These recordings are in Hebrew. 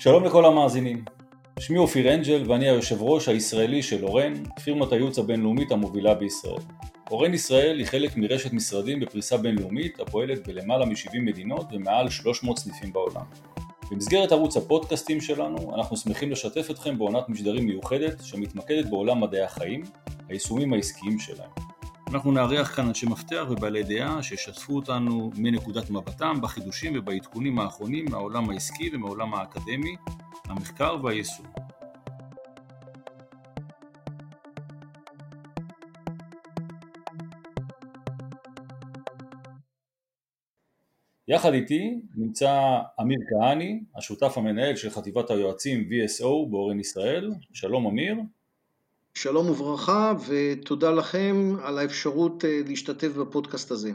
שלום לכל המאזינים, שמי אופיר אנג'ל ואני היושב ראש הישראלי של אורן, פירמת הייעוץ הבינלאומית המובילה בישראל. אורן ישראל היא חלק מרשת משרדים בפריסה בינלאומית הפועלת בלמעלה מ-70 מדינות ומעל 300 סניפים בעולם. במסגרת ערוץ הפודקאסטים שלנו אנחנו שמחים לשתף אתכם בעונת משדרים מיוחדת שמתמקדת בעולם מדעי החיים, היישומים העסקיים שלהם. אנחנו נארח כאן אנשי מפתח ובעלי דעה שישתפו אותנו מנקודת מבטם בחידושים ובעדכונים האחרונים מהעולם העסקי ומהעולם האקדמי, המחקר והיישום. יחד איתי נמצא אמיר כהני, השותף המנהל של חטיבת היועצים VSO באורן ישראל. שלום אמיר. שלום וברכה ותודה לכם על האפשרות אה, להשתתף בפודקאסט הזה.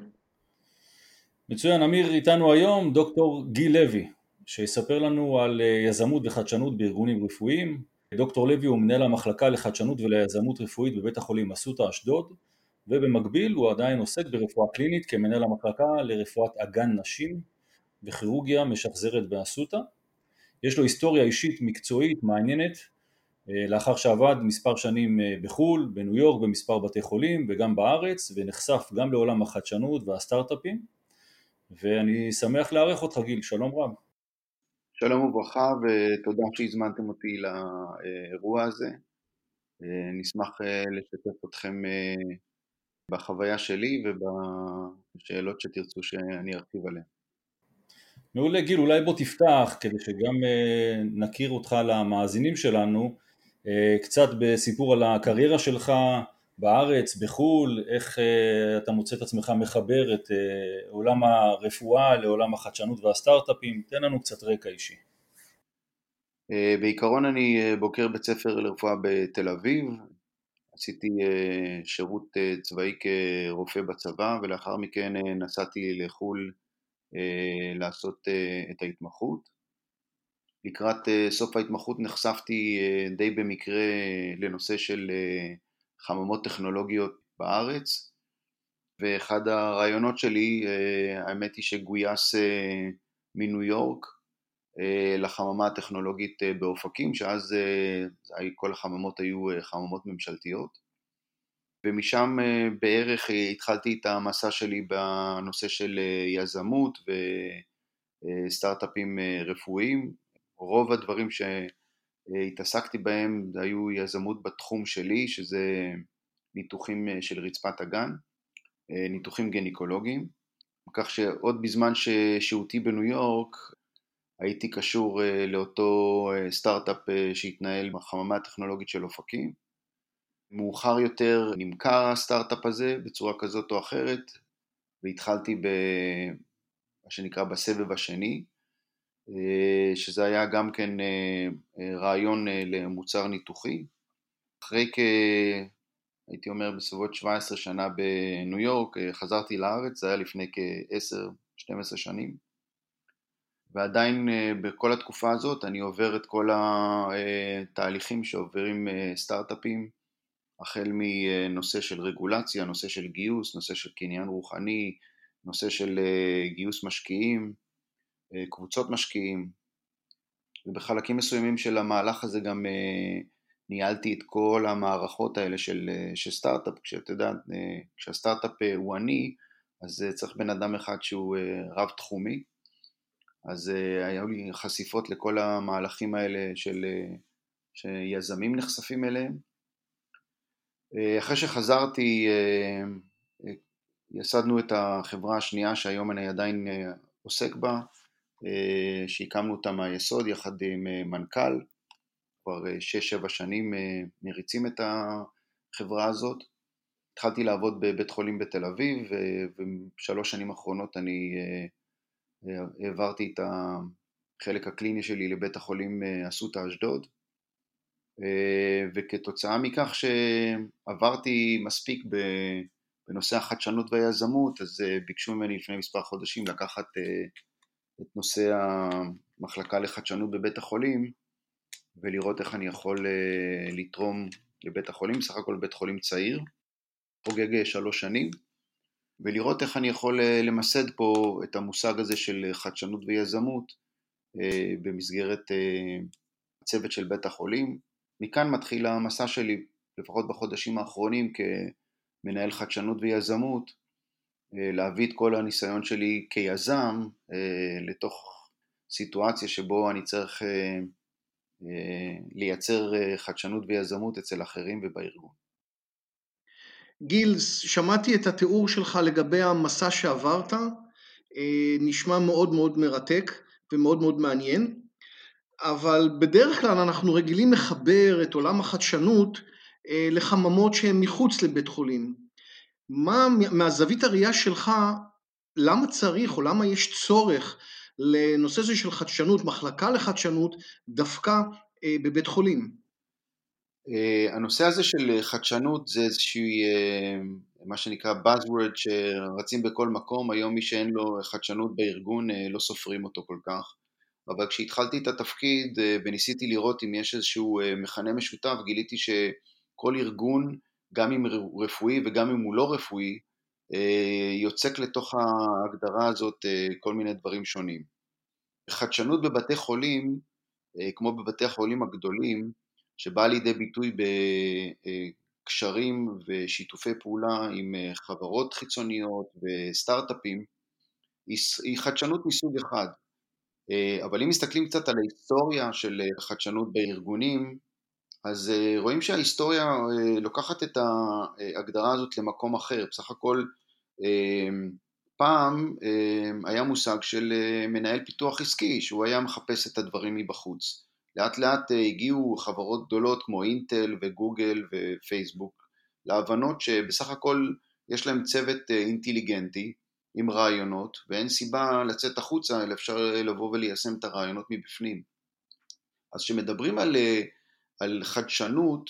מצוין, אמיר איתנו היום דוקטור גיל לוי שיספר לנו על אה, יזמות וחדשנות בארגונים רפואיים. דוקטור לוי הוא מנהל המחלקה לחדשנות וליזמות רפואית בבית החולים אסותא אשדוד ובמקביל הוא עדיין עוסק ברפואה קלינית כמנהל המחלקה לרפואת אגן נשים וכירורגיה משחזרת באסותא. יש לו היסטוריה אישית מקצועית מעניינת לאחר שעבד מספר שנים אה, בחו"ל, בניו יורק, במספר בתי חולים וגם בארץ ונחשף גם לעולם החדשנות והסטארט-אפים ואני שמח לארח אותך גיל, שלום רב. שלום וברכה ותודה שהזמנתם אותי לאירוע הזה. אה, נשמח לשתף אתכם בחוויה שלי ובשאלות שתרצו שאני ארחיב עליהן. מעולה גיל, אולי בוא תפתח כדי שגם נכיר אותך למאזינים שלנו אה, קצת בסיפור על הקריירה שלך בארץ, בחו"ל, איך אה, אתה מוצא את עצמך מחבר את אה, עולם הרפואה לעולם החדשנות והסטארט-אפים, תן לנו קצת רקע אישי. בעיקרון אני בוקר בית ספר לרפואה בתל אביב, עשיתי שירות צבאי כרופא בצבא ולאחר מכן נסעתי לחו"ל לעשות את ההתמחות. לקראת אה, סוף ההתמחות נחשפתי אה, די במקרה לנושא של אה, חממות טכנולוגיות בארץ. ואחד הרעיונות שלי, האמת היא שגויס מניו יורק לחממה הטכנולוגית באופקים, שאז כל החממות היו חממות ממשלתיות. ומשם בערך התחלתי את המסע שלי בנושא של יזמות וסטארט-אפים רפואיים רוב הדברים שהתעסקתי בהם היו יזמות בתחום שלי, שזה ניתוחים אה, של רצפת הגן, אה, ניתוחים גניקולוגיים, כך שעוד בזמן ששהותי בניו יורק הייתי קשור אה, לאותו סטארט-אפ שהתנהל בחממה הטכנולוגית של אופקים. מאוחר יותר נמכר הסטארט-אפ הזה בצורה כזאת או אחרת והתחלתי במה שנקרא בסבב השני שזה היה גם כן אה, אה, רעיון למוצר ניתוחי. אחרי כ... הייתי אומר בסביבות 17 שנה בניו יורק, חזרתי לארץ, זה היה לפני כ-10-12 שנים, ועדיין בכל התקופה הזאת אני עובר את כל התהליכים שעוברים סטארט-אפים, החל מנושא של רגולציה, נושא של גיוס, נושא של קניין רוחני, נושא של גיוס משקיעים, אה, קבוצות משקיעים, ובחלקים מסוימים של המהלך הזה גם אה, ניהלתי את כל המערכות האלה של, אה, של סטארט-אפ, כשאת יודעת, כשהסטארט-אפ הוא אני, אז צריך בן אדם אחד שהוא רב תחומי, אז היו לי חשיפות לכל המהלכים האלה של, שיזמים נחשפים אליהם. אחרי שחזרתי, יסדנו את החברה השנייה שהיום אני עדיין עוסק בה, אה, שהקמנו אותה מהיסוד יחד עם אה, מנכ"ל, כבר 6-7 אה, שנים מריצים את החברה הזאת. התחלתי לעבוד בבית חולים בתל אביב ובשלוש שנים האחרונות אני העברתי את החלק הקליני שלי לבית החולים אסותא אשדוד וכתוצאה מכך שעברתי מספיק בנושא החדשנות והיזמות אז ביקשו ממני לפני מספר חודשים לקחת את נושא המחלקה לחדשנות בבית החולים ולראות איך אני יכול אה, לתרום לבית החולים, סך הכל בית חולים צעיר, חוגג אה, שלוש שנים, ולראות איך אני יכול אה, למסד פה את המושג הזה של חדשנות ויזמות במסגרת הצוות של בית החולים. מכאן מתחיל המסע שלי, לפחות בחודשים האחרונים, כמנהל חדשנות ויזמות, להביא את כל הניסיון שלי כיזם לתוך סיטואציה שבו אני צריך לייצר חדשנות ויזמות אצל אחרים ובארגון. גיל, שמעתי את התיאור שלך לגבי המסע שעברת, נשמע מאוד מאוד מרתק ומאוד מאוד מעניין, אבל בדרך כלל אנחנו רגילים לחבר את עולם החדשנות לחממות שהן מחוץ לבית חולים. מה, מהזווית הראייה שלך, למה צריך או למה יש צורך לנושא הזה של חדשנות, מחלקה לחדשנות, דווקא בבית חולים? הנושא הזה של חדשנות זה איזושהי, מה שנקרא Buzzword שרצים בכל מקום, היום מי שאין לו חדשנות בארגון לא סופרים אותו כל כך, אבל כשהתחלתי את התפקיד וניסיתי לראות אם יש איזשהו מכנה משותף, גיליתי שכל ארגון, גם אם רפואי וגם אם הוא לא רפואי, יוצק לתוך ההגדרה הזאת כל מיני דברים שונים. חדשנות בבתי חולים, כמו בבתי החולים הגדולים, שבאה לידי ביטוי בקשרים ושיתופי פעולה עם חברות חיצוניות וסטארט-אפים, היא חדשנות מסוג אחד. אבל אם מסתכלים קצת על ההיסטוריה של חדשנות בארגונים, אז רואים שההיסטוריה לוקחת את ההגדרה הזאת למקום אחר. בסך הכל פעם היה מושג של מנהל פיתוח עסקי, שהוא היה מחפש את הדברים מבחוץ. לאט לאט הגיעו חברות גדולות כמו אינטל וגוגל ופייסבוק להבנות שבסך הכל יש להם צוות אינטליגנטי עם רעיונות ואין סיבה לצאת החוצה אלא אפשר לבוא וליישם את הרעיונות מבפנים. אז כשמדברים על, על חדשנות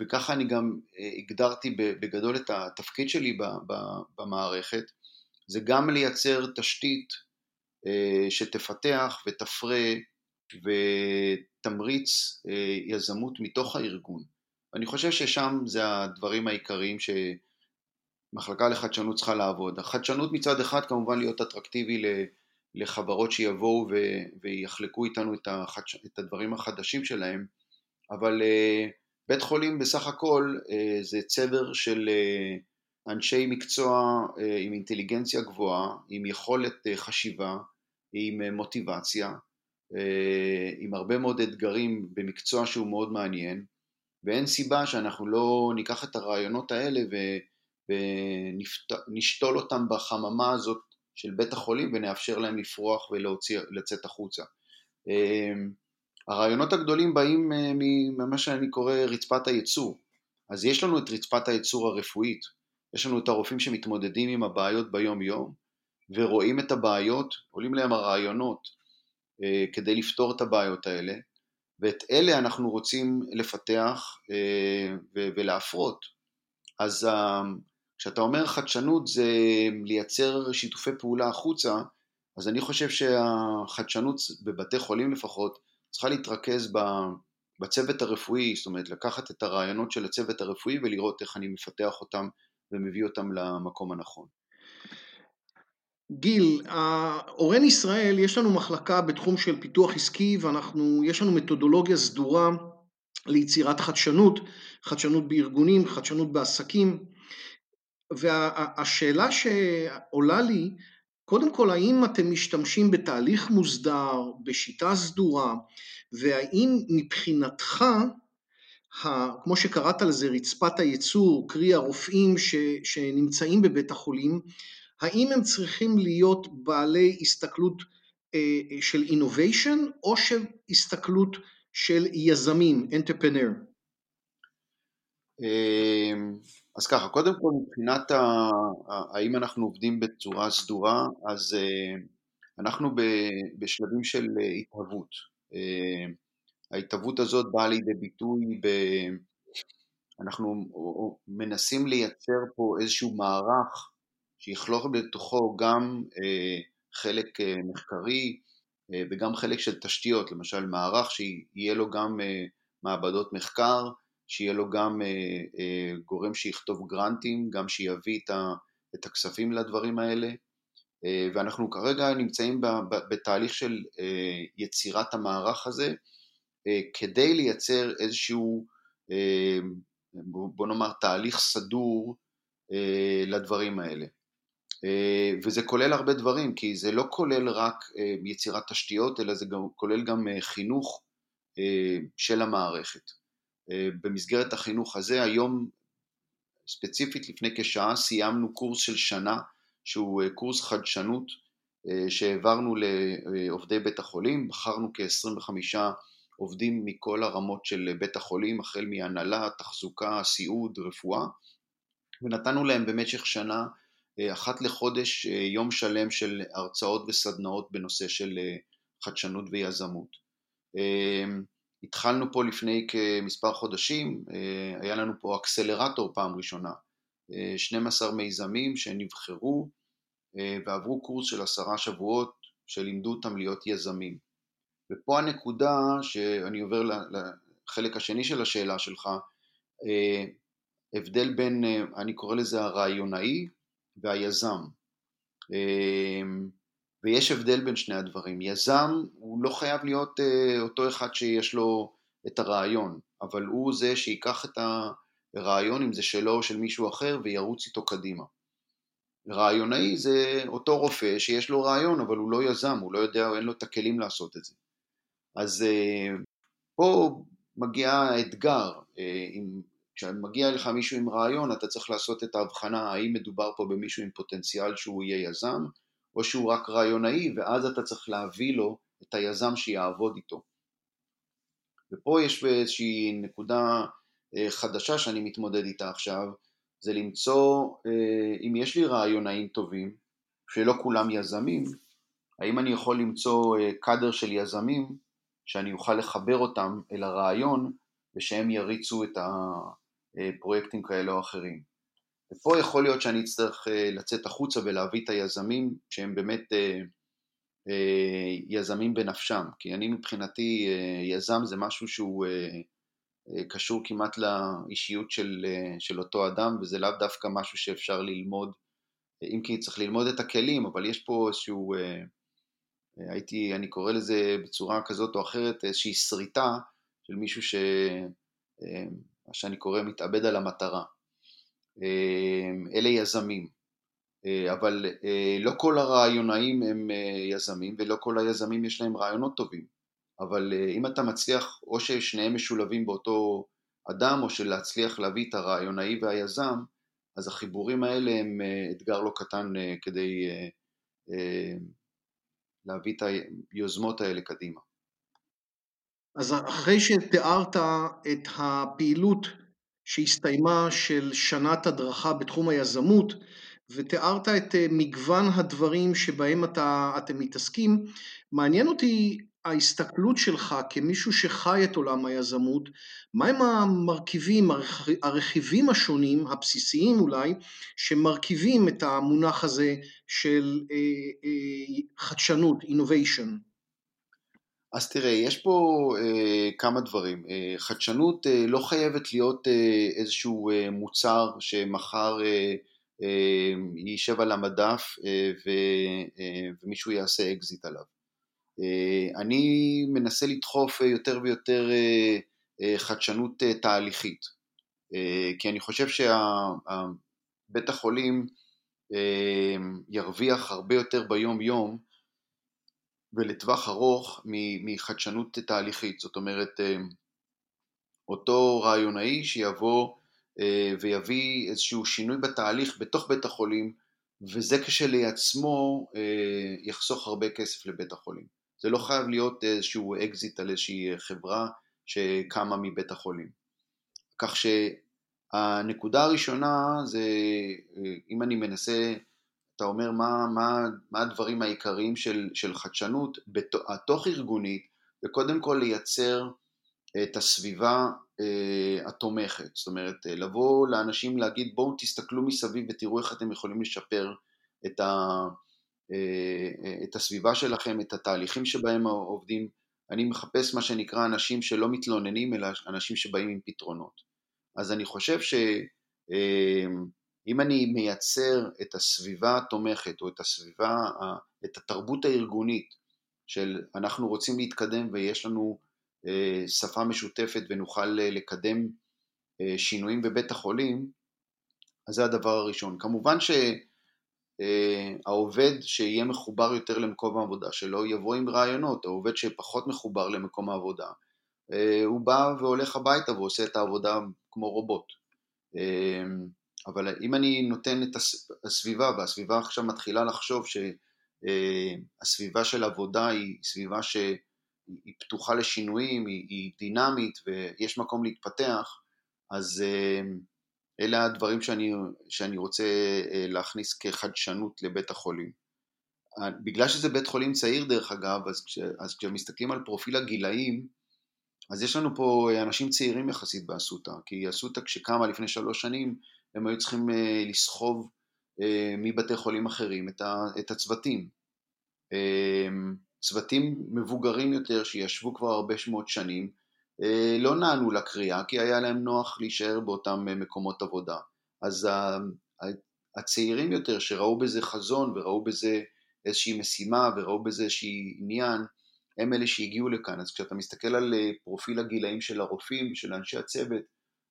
וככה אני גם הגדרתי בגדול את התפקיד שלי במערכת זה גם לייצר תשתית שתפתח ותפרה ותמריץ יזמות מתוך הארגון. אני חושב ששם זה הדברים העיקריים שמחלקה לחדשנות צריכה לעבוד. החדשנות מצד אחד כמובן להיות אטרקטיבי לחברות שיבואו ויחלקו איתנו את, החדש... את הדברים החדשים שלהם, אבל בית חולים בסך הכל זה צבר של אנשי מקצוע עם אינטליגנציה גבוהה, עם יכולת חשיבה, עם מוטיבציה, עם הרבה מאוד אתגרים במקצוע שהוא מאוד מעניין, ואין סיבה שאנחנו לא ניקח את הרעיונות האלה ונשתול אותם בחממה הזאת של בית החולים ונאפשר להם לפרוח ולצאת החוצה. הרעיונות הגדולים באים ממה שאני קורא רצפת הייצור. אז יש לנו את רצפת הייצור הרפואית, יש לנו את הרופאים שמתמודדים עם הבעיות ביום יום ורואים את הבעיות, עולים להם הרעיונות אה, כדי לפתור את הבעיות האלה, ואת אלה אנחנו רוצים לפתח אה, ולהפרות. אז אה, כשאתה אומר חדשנות זה לייצר שיתופי פעולה החוצה, אז אני חושב שהחדשנות בבתי חולים לפחות צריכה להתרכז בצוות הרפואי, זאת אומרת לקחת את הרעיונות של הצוות הרפואי ולראות איך אני מפתח אותם ומביא אותם למקום הנכון. גיל, אורן ישראל, יש לנו מחלקה בתחום של פיתוח עסקי ואנחנו, יש לנו מתודולוגיה סדורה ליצירת חדשנות, חדשנות בארגונים, חדשנות בעסקים, והשאלה שעולה לי, קודם כל, האם אתם משתמשים בתהליך מוסדר, בשיטה סדורה, והאם מבחינתך, כמו שקראת לזה, רצפת הייצור, קרי הרופאים ש, שנמצאים בבית החולים, האם הם צריכים להיות בעלי הסתכלות אה, של innovation או של הסתכלות של יזמים, entrepreneur? אז ככה, קודם כל מבחינת ה... האם אנחנו עובדים בצורה סדורה, אז אה, אנחנו בשלבים של התהוות. אה, ההתהוות הזאת באה לידי ביטוי ב... אנחנו מנסים לייצר פה איזשהו מערך שיכלול בתוכו גם אה, חלק אה, מחקרי אה, וגם חלק של תשתיות, למשל מערך שיהיה לו גם מעבדות מחקר, שיהיה לו גם גורם שיכתוב גרנטים, גם שיביא את הכספים לדברים האלה, ואנחנו כרגע נמצאים בתהליך של יצירת המערך הזה כדי לייצר איזשהו, בוא נאמר, תהליך סדור לדברים האלה. וזה כולל הרבה דברים, כי זה לא כולל רק יצירת תשתיות, אלא זה גם, כולל גם חינוך של המערכת. במסגרת החינוך הזה, היום ספציפית לפני כשעה סיימנו קורס של שנה שהוא קורס חדשנות שהעברנו לעובדי בית החולים, בחרנו כ-25 עובדים מכל הרמות של בית החולים, החל מהנהלה, תחזוקה, סיעוד, רפואה, ונתנו להם במשך שנה אחת לחודש יום שלם של הרצאות וסדנאות בנושא של חדשנות ויזמות. התחלנו פה לפני כמספר חודשים, היה לנו פה אקסלרטור פעם ראשונה, 12 מיזמים שנבחרו ועברו קורס של עשרה שבועות שלימדו אותם להיות יזמים. ופה הנקודה שאני עובר לחלק השני של השאלה שלך, הבדל בין, אני קורא לזה הרעיונאי והיזם. ויש הבדל בין שני הדברים. יזם הוא לא חייב להיות אותו אחד שיש לו את הרעיון, אבל הוא זה שיקח את הרעיון, אם זה שלו או של מישהו אחר, וירוץ איתו קדימה. רעיונאי זה אותו רופא שיש לו רעיון, אבל הוא לא יזם, הוא לא יודע, אין לו את הכלים לעשות את זה. אז פה מגיע האתגר, אם כשמגיע לך מישהו עם רעיון, אתה צריך לעשות את ההבחנה האם מדובר פה במישהו עם פוטנציאל שהוא יהיה יזם, או שהוא רק רעיונאי, ואז אתה צריך להביא לו את היזם שיעבוד איתו. ופה יש איזושהי נקודה אה, חדשה שאני מתמודד איתה עכשיו, זה למצוא, אה, אם יש לי רעיונאים טובים, שלא כולם יזמים, האם אני יכול למצוא אה, קאדר של יזמים שאני אוכל לחבר אותם אל הרעיון ושהם יריצו את הפרויקטים כאלה או אחרים. ופה יכול להיות שאני אצטרך לצאת החוצה ולהביא את היזמים שהם באמת אה, יזמים בנפשם, כי אני מבחינתי אה, יזם זה משהו שהוא אה, קשור כמעט לאישיות של, של אותו אדם וזה לאו דווקא משהו שאפשר ללמוד, אם כי צריך ללמוד את הכלים, אבל יש פה איזשהו, הייתי, אני קורא לזה בצורה כזאת או אחרת, איזושהי שריטה של מישהו ש... מה שאני קורא מתאבד על המטרה. אלה יזמים. אה, אבל אה, לא כל הרעיונאים הם אה, יזמים ולא כל היזמים יש להם רעיונות טובים, אבל אם אתה מצליח או ששניהם משולבים באותו אדם או שלהצליח להביא את הרעיונאי והיזם, אז החיבורים האלה הם אתגר לא קטן כדי להביא את היוזמות האלה קדימה. אז אחרי שתיארת את הפעילות שהסתיימה של שנת הדרכה בתחום היזמות, ותיארת את אה, מגוון הדברים שבהם אתה, אתם מתעסקים. מעניין אותי ההסתכלות שלך כמישהו שחי את עולם היזמות, מהם המרכיבים, הרכיבים השונים, הבסיסיים אולי, שמרכיבים את המונח הזה של אה, אה, חדשנות, innovation? אז תראה, יש פה אה, כמה דברים. אה, חדשנות אה, לא חייבת להיות אה, איזשהו אה, מוצר שמחר אה, אה, יישב על המדף אה, אה, ומישהו יעשה אקזיט עליו. אני מנסה לדחוף יותר ויותר חדשנות תהליכית, כי אני חושב שבית החולים ירוויח הרבה יותר ביום יום ולטווח ארוך מחדשנות תהליכית, זאת אומרת אותו רעיונאי שיבוא אה, ויביא איזשהו שינוי בתהליך בתוך בית החולים, וזה כשלעצמו אה, יחסוך הרבה כסף לבית החולים. זה לא חייב להיות איזשהו אקזיט על איזושהי חברה שקמה מבית החולים. כך שהנקודה הראשונה זה, אה, אם אני מנסה, אתה אומר מה, מה, מה הדברים העיקריים של, של חדשנות, התוך ארגונית, וקודם כל לייצר את הסביבה uh, התומכת, זאת אומרת uh, לבוא לאנשים להגיד בואו תסתכלו מסביב ותראו איך אתם יכולים לשפר את, ה, uh, את הסביבה שלכם, את התהליכים שבהם עובדים, אני מחפש מה שנקרא אנשים שלא מתלוננים אלא אנשים שבאים עם פתרונות. אז אני חושב אם אני מייצר את הסביבה התומכת או את הסביבה, את התרבות הארגונית של אנחנו רוצים להתקדם ויש לנו אה, שפה משותפת ונוכל אה, לקדם אה, שינויים בבית החולים, אז זה הדבר הראשון. כמובן שהעובד שיהיה מחובר יותר למקום העבודה שלו יבוא עם רעיונות, העובד שפחות מחובר למקום העבודה, הוא בא והולך הביתה ועושה את העבודה כמו רובוט. אבל אם אני נותן את הסביבה, והסביבה עכשיו מתחילה לחשוב שהסביבה של עבודה היא סביבה שהיא פתוחה לשינויים, היא, היא דינמית ויש מקום להתפתח, אז אה, אלה הדברים שאני, שאני רוצה אה, להכניס כחדשנות לבית החולים. בגלל שזה בית חולים צעיר דרך אגב, אז, כש, אז כשמסתכלים על פרופיל הגילאים, אז יש לנו פה אנשים צעירים יחסית באסותא, כי אסותא כשקמה לפני שלוש שנים הם היו צריכים אה, לסחוב אה, מבתי חולים אחרים את הצוותים. אה, צוותים מבוגרים יותר שישבו כבר הרבה שמות שנים לא נענו לקריאה כי היה להם נוח להישאר באותם מקומות עבודה. אז הצעירים יותר שראו בזה חזון וראו בזה איזושהי משימה וראו בזה איזשהי עניין, הם אלה שהגיעו לכאן. אז כשאתה מסתכל על פרופיל הגילאים של הרופאים ושל אנשי הצוות,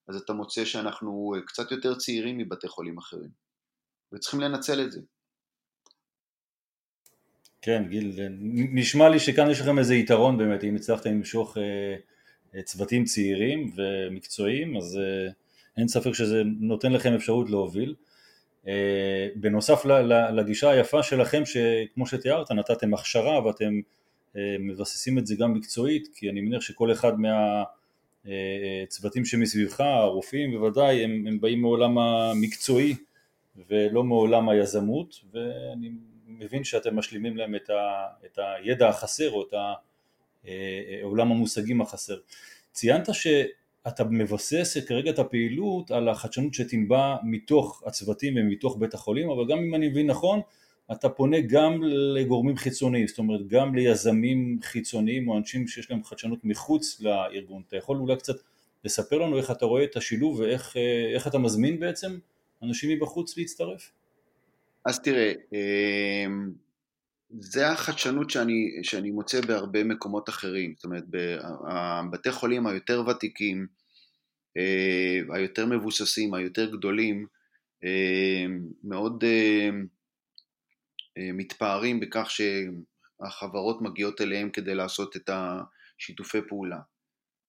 אז אתה מוצא שאנחנו אה, קצת יותר צעירים מבתי חולים אחרים, וצריכים לנצל את זה. כן, גיל, נשמע לי שכאן יש לכם איזה יתרון באמת, אם הצלחתם למשוך אה, אה, צוותים צעירים ומקצועיים, אז אה, אין ספק שזה נותן לכם אפשרות להוביל. אה, בנוסף לגישה היפה שלכם, שכמו שתיארת, נתתם הכשרה ואתם אה, מבססים את זה גם מקצועית, כי אני מניח שכל אחד מה... צוותים שמסביבך, הרופאים בוודאי, הם, הם באים מעולם המקצועי ולא מעולם היזמות ואני מבין שאתם משלימים להם את, ה, את הידע החסר או את עולם המושגים החסר. ציינת שאתה מבסס כרגע את הפעילות על החדשנות שתנבע מתוך הצוותים ומתוך בית החולים, אבל גם אם אני מבין נכון, אתה פונה גם לגורמים חיצוניים, זאת אומרת גם ליזמים חיצוניים או אנשים שיש להם חדשנות מחוץ לארגון. אתה יכול אולי קצת לספר לנו איך אתה רואה את השילוב ואיך אה, אתה מזמין בעצם אנשים מבחוץ להצטרף? אז תראה, אמ, זה החדשנות שאני, שאני מוצא בהרבה מקומות אחרים, זאת אומרת בבתי חולים היותר ותיקים, אה, היותר מבוססים, היותר גדולים, אה, מאוד אה, מתפארים בכך שהחברות מגיעות אליהם כדי לעשות את השיתופי פעולה.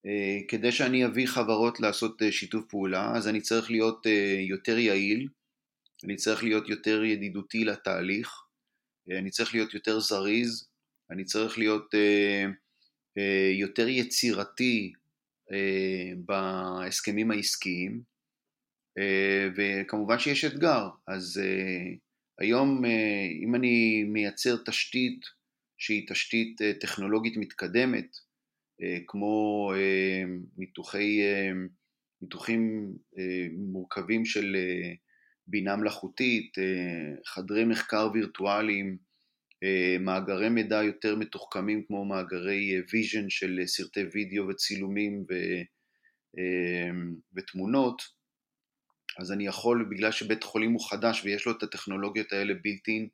אה, כדי שאני אביא חברות לעשות אה, שיתוף פעולה, אז אני צריך להיות יותר יעיל, אני צריך להיות יותר ידידותי לתהליך, אני צריך להיות יותר זריז, אני צריך להיות יותר יצירתי בהסכמים העסקיים, וכמובן שיש אתגר, אז היום אה, אם אני מייצר תשתית שהיא תשתית אה, טכנולוגית מתקדמת, אה, כמו ניתוחי, ניתוחים מורכבים של בינה מלאכותית, חדרי מחקר וירטואליים, מאגרי מידע יותר מתוחכמים כמו מאגרי vision של סרטי וידאו וצילומים ו, ותמונות, אז אני יכול, בגלל שבית חולים הוא חדש ויש לו את הטכנולוגיות האלה בילטין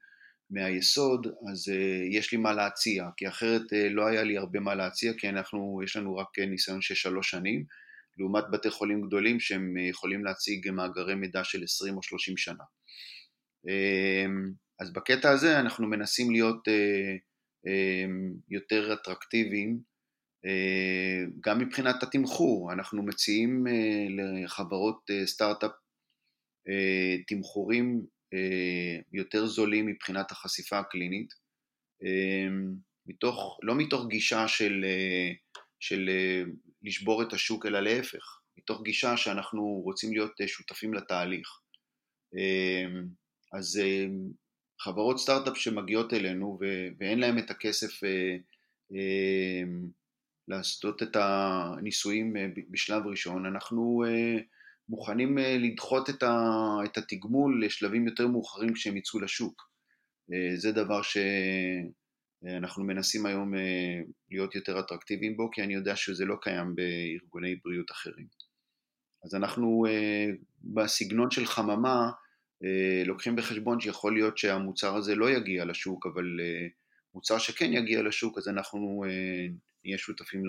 מהיסוד, אז uh, יש לי מה להציע, כי אחרת uh, לא היה לי הרבה מה להציע, כי אנחנו, יש לנו רק ניסיון של שלוש שנים, לעומת בתי חולים גדולים שהם יכולים להציג מאגרי מידע של 20 או 30 שנה. Uh, אז בקטע הזה אנחנו מנסים להיות uh, uh, יותר אטרקטיביים גם מבחינת התמחור, אנחנו מציעים לחברות סטארט-אפ אה, תמחורים אה, יותר זולים מבחינת החשיפה הקלינית, אה, מתוך, לא מתוך גישה של, של לשבור את השוק אלא להפך, מתוך גישה שאנחנו רוצים להיות שותפים לתהליך. אז חברות סטארט-אפ שמגיעות אלינו ואין להם את הכסף לעשות את הניסויים בשלב ראשון, אנחנו מוכנים אה, לדחות את, ה, את התגמול לשלבים יותר מאוחרים כשהם יצאו לשוק. אה, זה דבר שאנחנו מנסים היום אה, להיות יותר אטרקטיביים בו, כי אני יודע שזה לא קיים בארגוני בריאות אחרים. אז אנחנו בסגנון של חממה, לוקחים בחשבון שיכול להיות שהמוצר הזה לא יגיע לשוק, אבל מוצר שכן יגיע לשוק, אז אנחנו נהיה שותפים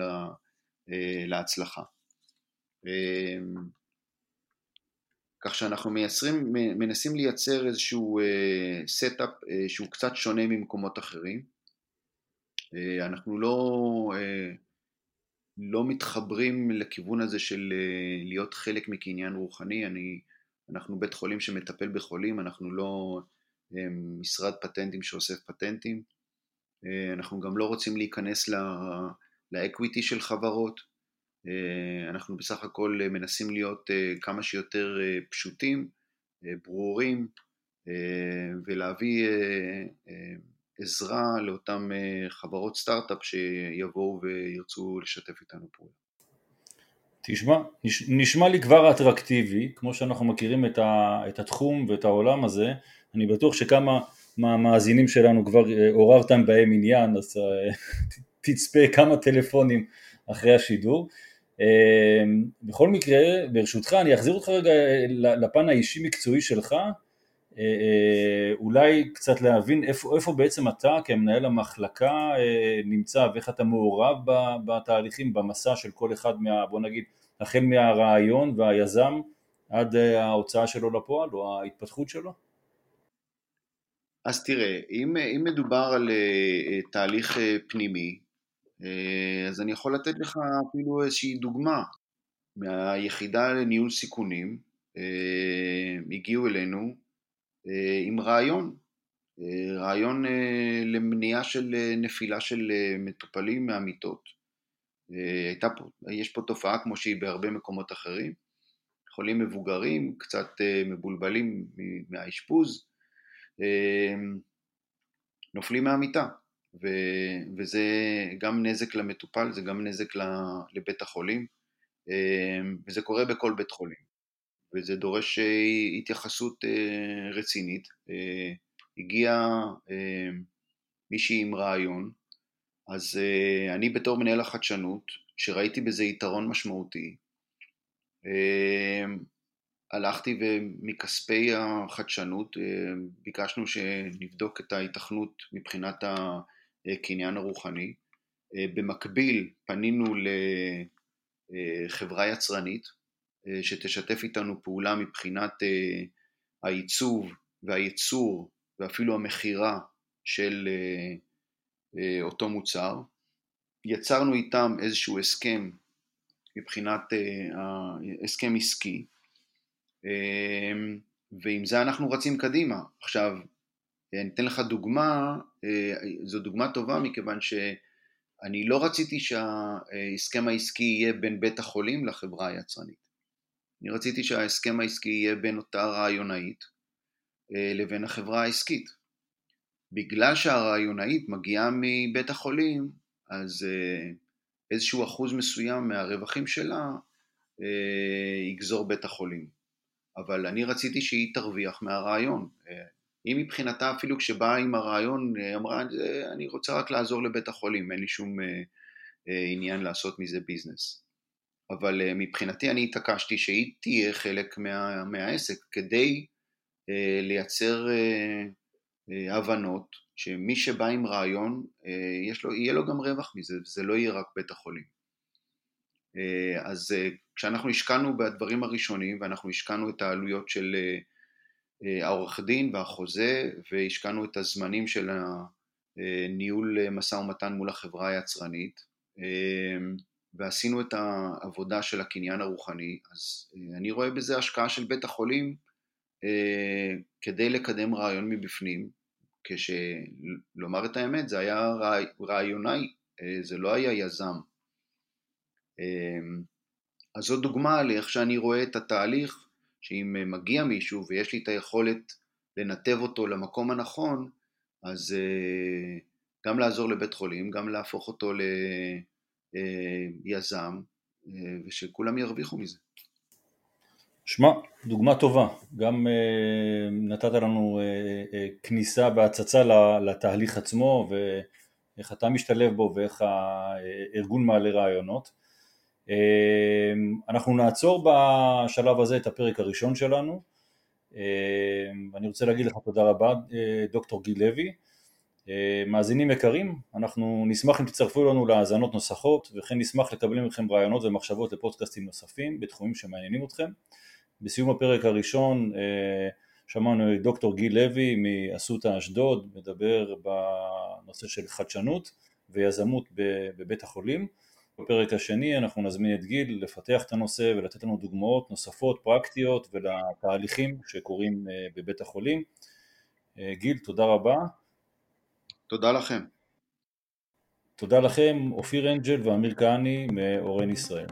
להצלחה. כך שאנחנו מייצרים, מנסים לייצר איזשהו setup שהוא קצת שונה ממקומות אחרים. אנחנו לא, לא מתחברים לכיוון הזה של להיות חלק מקניין רוחני, אני, אנחנו בית חולים שמטפל בחולים, אנחנו לא משרד פטנטים שאוסף פטנטים, אנחנו גם לא רוצים להיכנס לאקוויטי של חברות, אנחנו בסך הכל אה, מנסים להיות אה, כמה שיותר פשוטים, ברורים, ולהביא עזרה לאותן חברות סטארט-אפ שיבואו וירצו לשתף איתנו פעולה. תשמע, נשמע לי כבר אטרקטיבי, כמו שאנחנו מכירים את התחום ואת העולם הזה, אני בטוח שכמה מהמאזינים שלנו כבר עוררתם בהם עניין, אז תצפה כמה טלפונים אחרי השידור. אמ, בכל מקרה, ברשותך, אני אחזיר אותך רגע אה, לפן האישי-מקצועי שלך, אה, אה, אולי קצת להבין איפה, איפה בעצם אתה כמנהל המחלקה נמצא ואיך אתה מעורב בתהליכים, במסע של כל אחד מה... בוא נגיד, החל מהרעיון והיזם עד ההוצאה שלו לפועל או ההתפתחות שלו? אז תראה, אם, אם מדובר על תהליך פנימי, אז אני יכול לתת לך אפילו איזושהי דוגמה מהיחידה לניהול סיכונים, אה, הגיעו אלינו אה, עם רעיון, רעיון למניעה של נפילה של מטופלים מהמיטות. הייתה פה, יש פה תופעה כמו שהיא בהרבה מקומות אחרים, חולים מבוגרים, קצת מבולבלים מהאשפוז, נופלים מהמיטה. ו, וזה גם נזק למטופל, זה גם נזק לבית החולים, אמ, וזה קורה בכל בית חולים, וזה דורש אה, התייחסות אה, רצינית. אה, הגיע מישהי עם רעיון, אז אני בתור מנהל החדשנות, שראיתי בזה יתרון משמעותי, הלכתי ומכספי החדשנות ביקשנו שנבדוק את ההיתכנות מבחינת הקניין הרוחני. אה, במקביל פנינו לחברה יצרנית אה, שתשתף איתנו פעולה מבחינת אה, העיצוב והייצור ואפילו המכירה של אותו מוצר. יצרנו איתם איזשהו הסכם מבחינת הסכם עסקי ועם זה אנחנו רצים קדימה. עכשיו, אני אתן לך דוגמה, אה, זו דוגמה טובה מכיוון שאני לא רציתי שההסכם העסקי יהיה בין בית החולים לחברה היצרנית. אני רציתי שההסכם העסקי יהיה בין אותה רעיונאית אה, לבין החברה העסקית. בגלל שהרעיונאית מגיעה מבית החולים, אז אה, איזשהו אחוז מסוים מהרווחים שלה יגזור בית החולים. אבל אני רציתי שהיא תרוויח מהרעיון. היא מבחינתה אפילו כשבאה עם הרעיון אמרה אני רוצה רק לעזור לבית החולים, אין לי שום אה, אה, עניין לעשות מזה ביזנס. אבל אה, מבחינתי אני התעקשתי שהיא תהיה חלק מה, מהעסק כדי לייצר הבנות שמי שבא עם רעיון יש לו, יהיה לו גם רווח מזה, זה לא יהיה רק בית החולים. אז כשאנחנו השקענו בדברים הראשונים ואנחנו השקענו את העלויות של אה, העורך דין והחוזה והשקענו את הזמנים של הניהול משא ומתן מול החברה היצרנית. אה, ועשינו את העבודה של הקניין הרוחני, אז אה, אני רואה בזה השקעה של בית החולים כדי לקדם רעיון מבפנים, כשלומר את האמת זה היה רעיונאי, זה לא היה יזם. אז זו דוגמה לאיך שאני רואה את התהליך שאם אה, מגיע מישהו ויש לי את היכולת לנתב אותו למקום הנכון, אז אה, גם לעזור לבית חולים, גם להפוך אותו ליזם, אה, ושכולם ירוויחו מזה. שמע, דוגמה טובה, גם נתת לנו כניסה והצצה לתהליך עצמו ואיך אתה משתלב בו ואיך הארגון מעלה רעיונות. אמ, אנחנו נעצור בשלב הזה את הפרק הראשון שלנו אני רוצה להגיד לך תודה רבה, דוקטור גיל לוי. מאזינים יקרים, אנחנו נשמח אם תצטרפו לנו להאזנות נוספות וכן נשמח לקבל מכם רעיונות ומחשבות לפודקאסטים נוספים בתחומים שמעניינים אתכם. בסיום הפרק הראשון שמענו את דוקטור גיל לוי מאסותא אשדוד מדבר בנושא של חדשנות ויזמות בבית החולים. בפרק השני אנחנו נזמין את גיל לפתח את הנושא ולתת לנו דוגמאות נוספות פרקטיות ולתהליכים שקורים בבית החולים. גיל, תודה רבה. תודה לכם. תודה לכם, אופיר אנג'ל ואמיר כהני מאורן ישראל.